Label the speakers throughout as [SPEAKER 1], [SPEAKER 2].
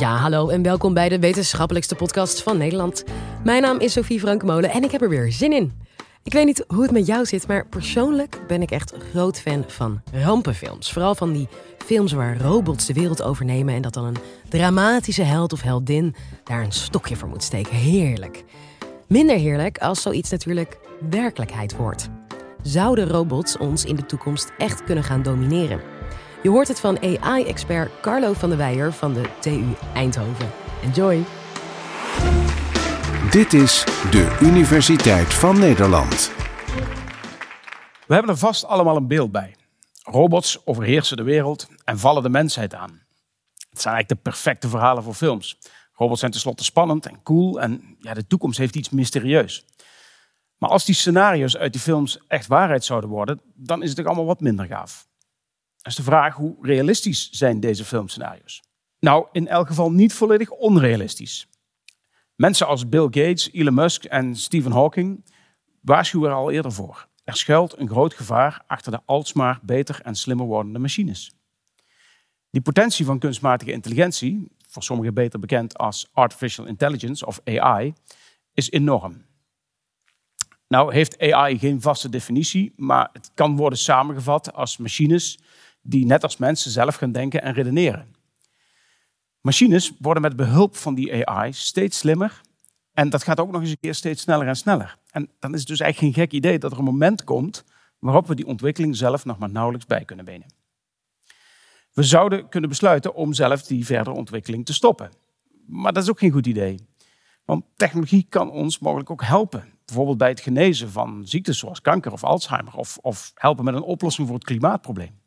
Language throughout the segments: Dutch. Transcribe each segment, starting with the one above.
[SPEAKER 1] Ja, hallo en welkom bij de wetenschappelijkste podcast van Nederland. Mijn naam is Sophie Frankmolen en ik heb er weer zin in. Ik weet niet hoe het met jou zit, maar persoonlijk ben ik echt groot fan van rampenfilms. Vooral van die films waar robots de wereld overnemen en dat dan een dramatische held of heldin daar een stokje voor moet steken. Heerlijk. Minder heerlijk als zoiets natuurlijk werkelijkheid wordt. Zouden robots ons in de toekomst echt kunnen gaan domineren? Je hoort het van AI-expert Carlo van der Weijer van de TU Eindhoven. Enjoy!
[SPEAKER 2] Dit is de Universiteit van Nederland.
[SPEAKER 3] We hebben er vast allemaal een beeld bij. Robots overheersen de wereld en vallen de mensheid aan. Het zijn eigenlijk de perfecte verhalen voor films. Robots zijn tenslotte spannend en cool en ja, de toekomst heeft iets mysterieus. Maar als die scenario's uit die films echt waarheid zouden worden, dan is het ook allemaal wat minder gaaf. Dat is de vraag, hoe realistisch zijn deze filmscenario's? Nou, in elk geval niet volledig onrealistisch. Mensen als Bill Gates, Elon Musk en Stephen Hawking waarschuwen er al eerder voor. Er schuilt een groot gevaar achter de alsmaar beter en slimmer wordende machines. Die potentie van kunstmatige intelligentie, voor sommigen beter bekend als artificial intelligence of AI, is enorm. Nou heeft AI geen vaste definitie, maar het kan worden samengevat als machines die net als mensen zelf gaan denken en redeneren. Machines worden met behulp van die AI steeds slimmer en dat gaat ook nog eens een keer steeds sneller en sneller. En dan is het dus eigenlijk geen gek idee dat er een moment komt waarop we die ontwikkeling zelf nog maar nauwelijks bij kunnen benen. We zouden kunnen besluiten om zelf die verdere ontwikkeling te stoppen. Maar dat is ook geen goed idee. Want technologie kan ons mogelijk ook helpen. Bijvoorbeeld bij het genezen van ziektes zoals kanker of Alzheimer. Of, of helpen met een oplossing voor het klimaatprobleem.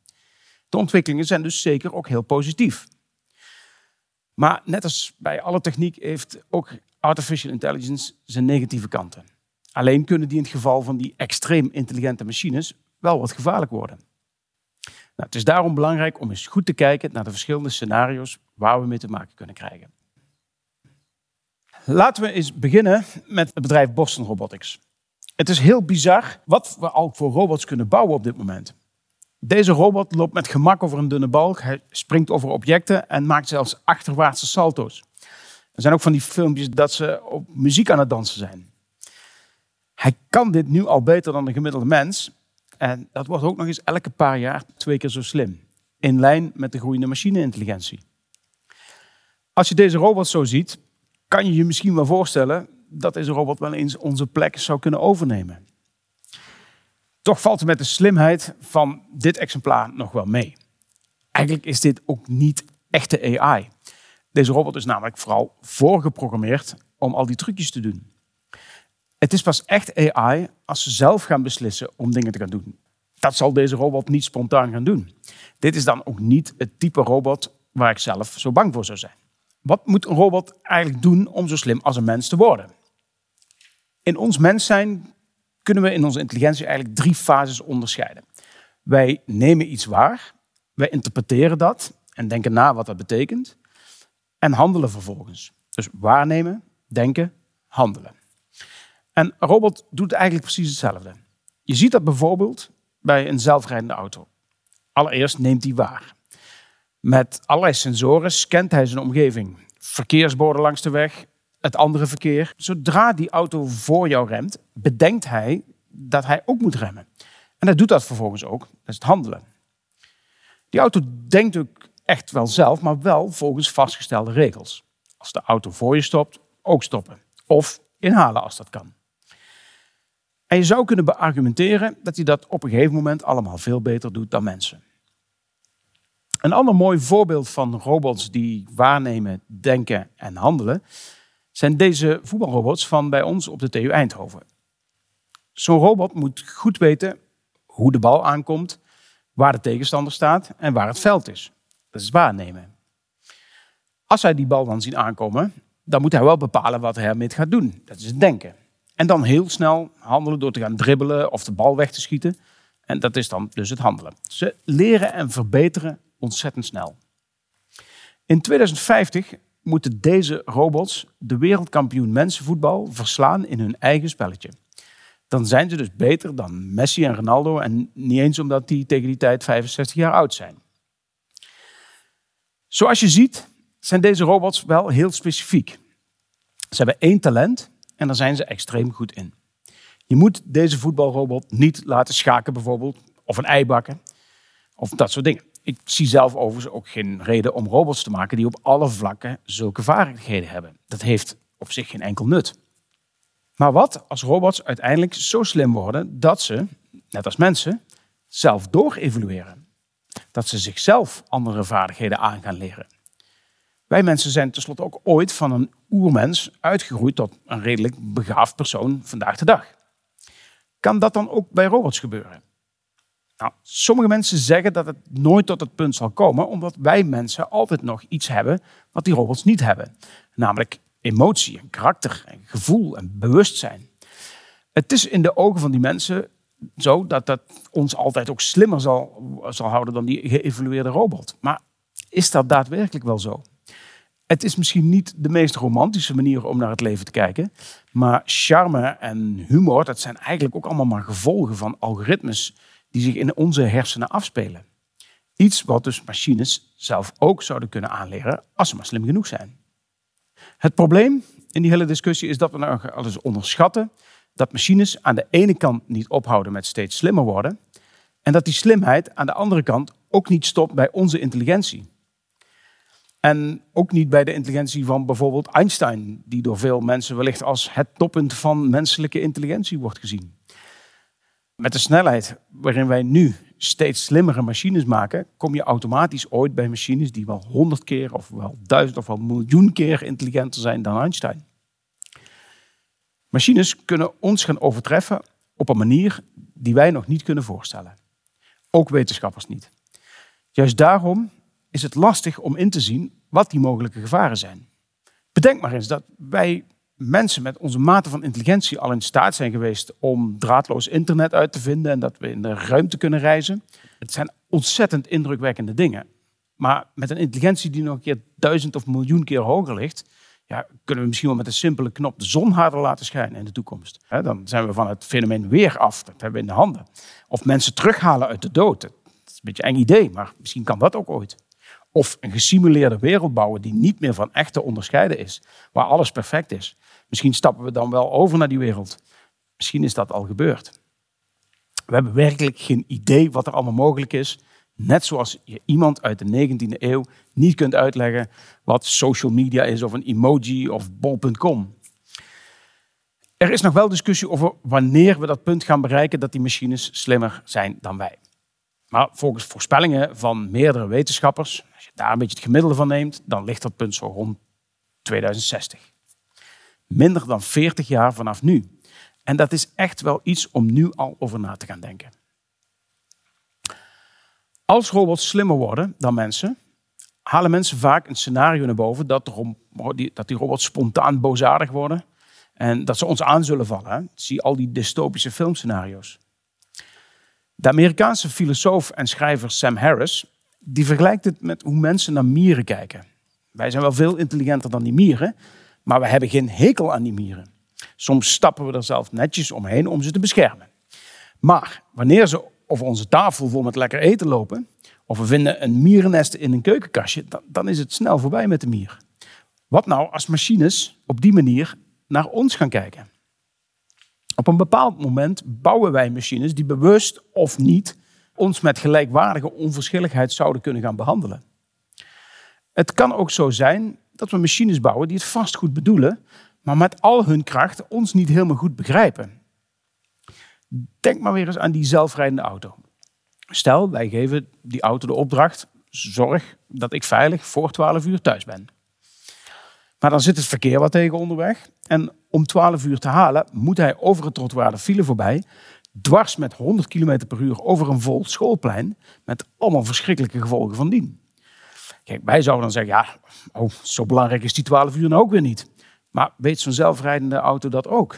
[SPEAKER 3] De ontwikkelingen zijn dus zeker ook heel positief. Maar net als bij alle techniek heeft ook artificial intelligence zijn negatieve kanten. Alleen kunnen die in het geval van die extreem intelligente machines wel wat gevaarlijk worden. Nou, het is daarom belangrijk om eens goed te kijken naar de verschillende scenario's waar we mee te maken kunnen krijgen. Laten we eens beginnen met het bedrijf Boston Robotics. Het is heel bizar wat we al voor robots kunnen bouwen op dit moment. Deze robot loopt met gemak over een dunne balk, hij springt over objecten en maakt zelfs achterwaartse salto's. Er zijn ook van die filmpjes dat ze op muziek aan het dansen zijn. Hij kan dit nu al beter dan de gemiddelde mens. En dat wordt ook nog eens elke paar jaar twee keer zo slim. In lijn met de groeiende machine-intelligentie. Als je deze robot zo ziet, kan je je misschien wel voorstellen dat deze robot wel eens onze plek zou kunnen overnemen. Toch valt het met de slimheid van dit exemplaar nog wel mee. Eigenlijk is dit ook niet echte AI. Deze robot is namelijk vooral voorgeprogrammeerd om al die trucjes te doen. Het is pas echt AI als ze zelf gaan beslissen om dingen te gaan doen. Dat zal deze robot niet spontaan gaan doen. Dit is dan ook niet het type robot waar ik zelf zo bang voor zou zijn. Wat moet een robot eigenlijk doen om zo slim als een mens te worden? In ons mens zijn kunnen we in onze intelligentie eigenlijk drie fases onderscheiden. Wij nemen iets waar, wij interpreteren dat en denken na wat dat betekent en handelen vervolgens. Dus waarnemen, denken, handelen. En een robot doet eigenlijk precies hetzelfde. Je ziet dat bijvoorbeeld bij een zelfrijdende auto. Allereerst neemt hij waar. Met allerlei sensoren scant hij zijn omgeving. Verkeersborden langs de weg, het andere verkeer. Zodra die auto voor jou remt, bedenkt hij dat hij ook moet remmen. En hij doet dat vervolgens ook. Dat is het handelen. Die auto denkt ook echt wel zelf, maar wel volgens vastgestelde regels. Als de auto voor je stopt, ook stoppen. Of inhalen als dat kan. En je zou kunnen beargumenteren dat hij dat op een gegeven moment allemaal veel beter doet dan mensen. Een ander mooi voorbeeld van robots die waarnemen, denken en handelen zijn deze voetbalrobots van bij ons op de TU Eindhoven. Zo'n robot moet goed weten hoe de bal aankomt, waar de tegenstander staat en waar het veld is. Dat is waarnemen. Als hij die bal dan ziet aankomen, dan moet hij wel bepalen wat hij ermee gaat doen. Dat is het denken. En dan heel snel handelen door te gaan dribbelen of de bal weg te schieten. En dat is dan dus het handelen. Ze leren en verbeteren ontzettend snel. In 2050 moeten deze robots de wereldkampioen mensenvoetbal verslaan in hun eigen spelletje. Dan zijn ze dus beter dan Messi en Ronaldo en niet eens omdat die tegen die tijd 65 jaar oud zijn. Zoals je ziet zijn deze robots wel heel specifiek. Ze hebben één talent en daar zijn ze extreem goed in. Je moet deze voetbalrobot niet laten schaken bijvoorbeeld, of een ei bakken, of dat soort dingen. Ik zie zelf overigens ook geen reden om robots te maken die op alle vlakken zulke vaardigheden hebben. Dat heeft op zich geen enkel nut. Maar wat als robots uiteindelijk zo slim worden dat ze, net als mensen, zelf doorevolueren? Dat ze zichzelf andere vaardigheden aan gaan leren. Wij mensen zijn tenslotte ook ooit van een oermens uitgegroeid tot een redelijk begaafd persoon vandaag de dag. Kan dat dan ook bij robots gebeuren? Nou, sommige mensen zeggen dat het nooit tot het punt zal komen, omdat wij mensen altijd nog iets hebben wat die robots niet hebben. Namelijk emotie, karakter, gevoel en bewustzijn. Het is in de ogen van die mensen zo dat dat ons altijd ook slimmer zal, zal houden dan die geëvolueerde robot. Maar is dat daadwerkelijk wel zo? Het is misschien niet de meest romantische manier om naar het leven te kijken, maar charme en humor, dat zijn eigenlijk ook allemaal maar gevolgen van algoritmes die zich in onze hersenen afspelen. Iets wat dus machines zelf ook zouden kunnen aanleren als ze maar slim genoeg zijn. Het probleem in die hele discussie is dat we nou alles onderschatten dat machines aan de ene kant niet ophouden met steeds slimmer worden en dat die slimheid aan de andere kant ook niet stopt bij onze intelligentie. En ook niet bij de intelligentie van bijvoorbeeld Einstein, die door veel mensen wellicht als het toppunt van menselijke intelligentie wordt gezien. Met de snelheid waarin wij nu steeds slimmere machines maken, kom je automatisch ooit bij machines die wel honderd keer of wel duizend of wel miljoen keer intelligenter zijn dan Einstein. Machines kunnen ons gaan overtreffen op een manier die wij nog niet kunnen voorstellen. Ook wetenschappers niet. Juist daarom is het lastig om in te zien wat die mogelijke gevaren zijn. Bedenk maar eens dat wij mensen met onze mate van intelligentie al in staat zijn geweest om draadloos internet uit te vinden en dat we in de ruimte kunnen reizen. Het zijn ontzettend indrukwekkende dingen. Maar met een intelligentie die nog een keer duizend of miljoen keer hoger ligt, ja, kunnen we misschien wel met een simpele knop de zon harder laten schijnen in de toekomst. dan zijn we van het fenomeen weer af. Dat hebben we in de handen. Of mensen terughalen uit de dood. Dat is een beetje een eng idee, maar misschien kan dat ook ooit. Of een gesimuleerde wereld bouwen die niet meer van echt te onderscheiden is. Waar alles perfect is. Misschien stappen we dan wel over naar die wereld. Misschien is dat al gebeurd. We hebben werkelijk geen idee wat er allemaal mogelijk is. Net zoals je iemand uit de 19e eeuw niet kunt uitleggen wat social media is, of een emoji of bol.com. Er is nog wel discussie over wanneer we dat punt gaan bereiken dat die machines slimmer zijn dan wij. Maar volgens voorspellingen van meerdere wetenschappers, als je daar een beetje het gemiddelde van neemt, dan ligt dat punt zo rond 2060. Minder dan 40 jaar vanaf nu. En dat is echt wel iets om nu al over na te gaan denken. Als robots slimmer worden dan mensen, halen mensen vaak een scenario naar boven dat, die robots spontaan boosaardig worden en dat ze ons aan zullen vallen. Zie al die dystopische filmscenario's. De Amerikaanse filosoof en schrijver Sam Harris die vergelijkt het met hoe mensen naar mieren kijken. Wij zijn wel veel intelligenter dan die mieren, maar we hebben geen hekel aan die mieren. Soms stappen we er zelf netjes omheen om ze te beschermen. Maar wanneer ze over onze tafel vol met lekker eten lopen, of we vinden een mierennest in een keukenkastje, dan, dan is het snel voorbij met de mier. Wat nou als machines op die manier naar ons gaan kijken? Op een bepaald moment bouwen wij machines die bewust of niet ons met gelijkwaardige onverschilligheid zouden kunnen gaan behandelen. Het kan ook zo zijn dat we machines bouwen die het vast goed bedoelen, maar met al hun kracht ons niet helemaal goed begrijpen. Denk maar weer eens aan die zelfrijdende auto. Stel, wij geven die auto de opdracht: zorg dat ik veilig voor 12 uur thuis ben. Maar dan zit het verkeer wat tegen onderweg. En om 12 uur te halen moet hij over het trottoir de file voorbij. Dwars met 100 km per uur over een vol schoolplein. Met allemaal verschrikkelijke gevolgen van dien. Kijk, wij zouden dan zeggen, ja, oh, zo belangrijk is die 12 uur nou ook weer niet. Maar weet zo'n zelfrijdende auto dat ook?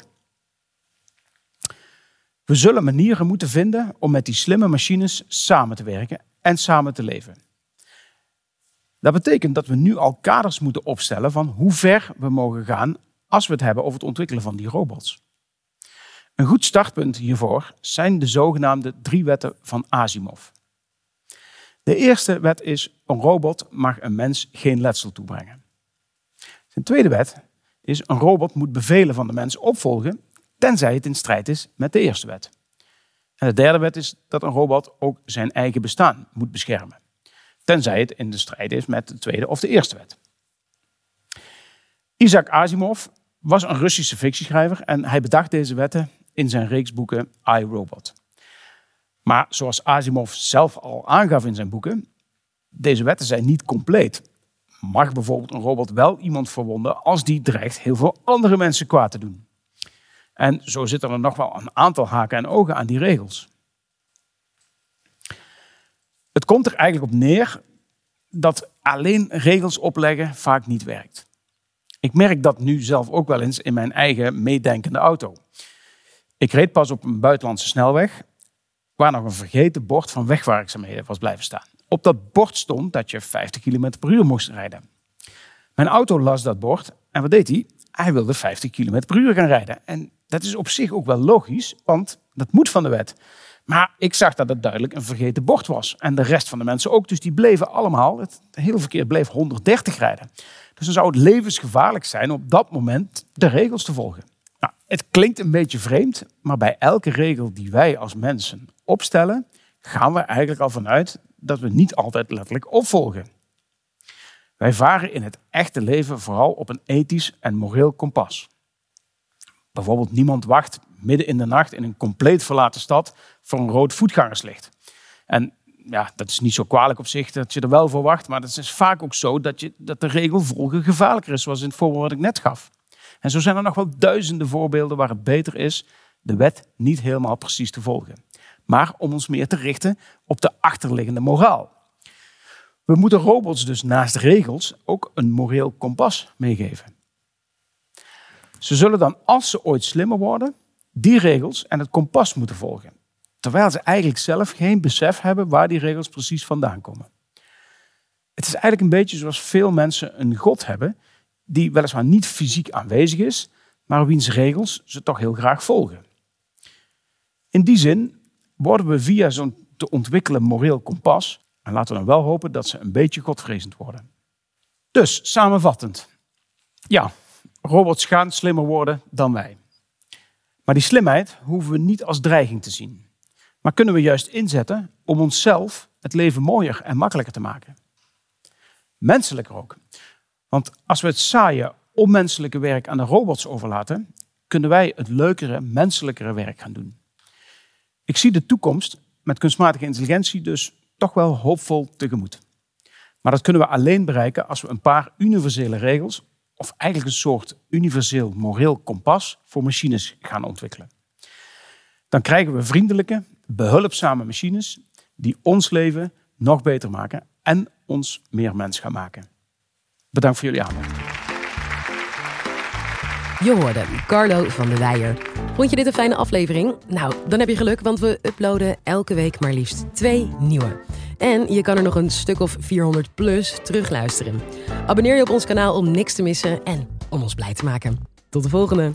[SPEAKER 3] We zullen manieren moeten vinden om met die slimme machines samen te werken en samen te leven. Dat betekent dat we nu al kaders moeten opstellen van hoe ver we mogen gaan als we het hebben over het ontwikkelen van die robots. Een goed startpunt hiervoor zijn de zogenaamde drie wetten van Asimov. De eerste wet is: een robot mag een mens geen letsel toebrengen. De tweede wet is: een robot moet bevelen van de mens opvolgen, tenzij het in strijd is met de eerste wet. En de derde wet is dat een robot ook zijn eigen bestaan moet beschermen, tenzij het in de strijd is met de tweede of de eerste wet. Isaac Asimov was een Russische fictieschrijver en hij bedacht deze wetten in zijn reeks boeken I, Robot. Maar zoals Asimov zelf al aangaf in zijn boeken, deze wetten zijn niet compleet. Mag bijvoorbeeld een robot wel iemand verwonden als die dreigt heel veel andere mensen kwaad te doen? En zo zitten er nog wel een aantal haken en ogen aan die regels. Het komt er eigenlijk op neer dat alleen regels opleggen vaak niet werkt. Ik merk dat nu zelf ook wel eens in mijn eigen meedenkende auto. Ik reed pas op een buitenlandse snelweg waar nog een vergeten bord van wegwerkzaamheden was blijven staan. Op dat bord stond dat je 50 km per uur moest rijden. Mijn auto las dat bord en wat deed hij? Hij wilde 50 km per uur gaan rijden. En dat is op zich ook wel logisch, want dat moet van de wet. Maar ik zag dat het duidelijk een vergeten bord was. En de rest van de mensen ook. Dus die bleven allemaal, het hele verkeer bleef 130 rijden. Dus dan zou het levensgevaarlijk zijn op dat moment de regels te volgen. Nou, het klinkt een beetje vreemd, maar bij elke regel die wij als mensen opstellen, gaan we eigenlijk al vanuit dat we niet altijd letterlijk opvolgen. Wij varen in het echte leven vooral op een ethisch en moreel kompas. Bijvoorbeeld niemand wacht midden in de nacht in een compleet verlaten stad voor een rood voetgangerslicht. En ja, dat is niet zo kwalijk op zich dat je er wel voor wacht, maar het is vaak ook zo dat, je, dat de regel volgen gevaarlijker is, zoals in het voorbeeld wat ik net gaf. En zo zijn er nog wel duizenden voorbeelden waar het beter is de wet niet helemaal precies te volgen, maar om ons meer te richten op de achterliggende moraal. We moeten robots dus naast regels ook een moreel kompas meegeven. Ze zullen dan, als ze ooit slimmer worden, die regels en het kompas moeten volgen. Terwijl ze eigenlijk zelf geen besef hebben waar die regels precies vandaan komen. Het is eigenlijk een beetje zoals veel mensen een God hebben, die weliswaar niet fysiek aanwezig is, maar wiens regels ze toch heel graag volgen. In die zin worden we via zo'n te ontwikkelen moreel kompas, en laten we dan wel hopen dat ze een beetje godvrezend worden. Dus, samenvattend. Ja, robots gaan slimmer worden dan wij. Maar die slimheid hoeven we niet als dreiging te zien. Maar kunnen we juist inzetten om onszelf het leven mooier en makkelijker te maken. Menselijker ook. Want als we het saaie, onmenselijke werk aan de robots overlaten, kunnen wij het leukere, menselijkere werk gaan doen. Ik zie de toekomst met kunstmatige intelligentie dus toch wel hoopvol tegemoet. Maar dat kunnen we alleen bereiken als we een paar universele regels of eigenlijk een soort universeel moreel kompas voor machines gaan ontwikkelen. Dan krijgen we vriendelijke, behulpzame machines die ons leven nog beter maken en ons meer mens gaan maken. Bedankt voor jullie aandacht.
[SPEAKER 1] Je hoorde Carlo van de Weijer. Vond je dit een fijne aflevering? Nou, dan heb je geluk, want we uploaden elke week maar liefst twee nieuwe. En je kan er nog een stuk of 400 plus terugluisteren. Abonneer je op ons kanaal om niks te missen en om ons blij te maken. Tot de volgende!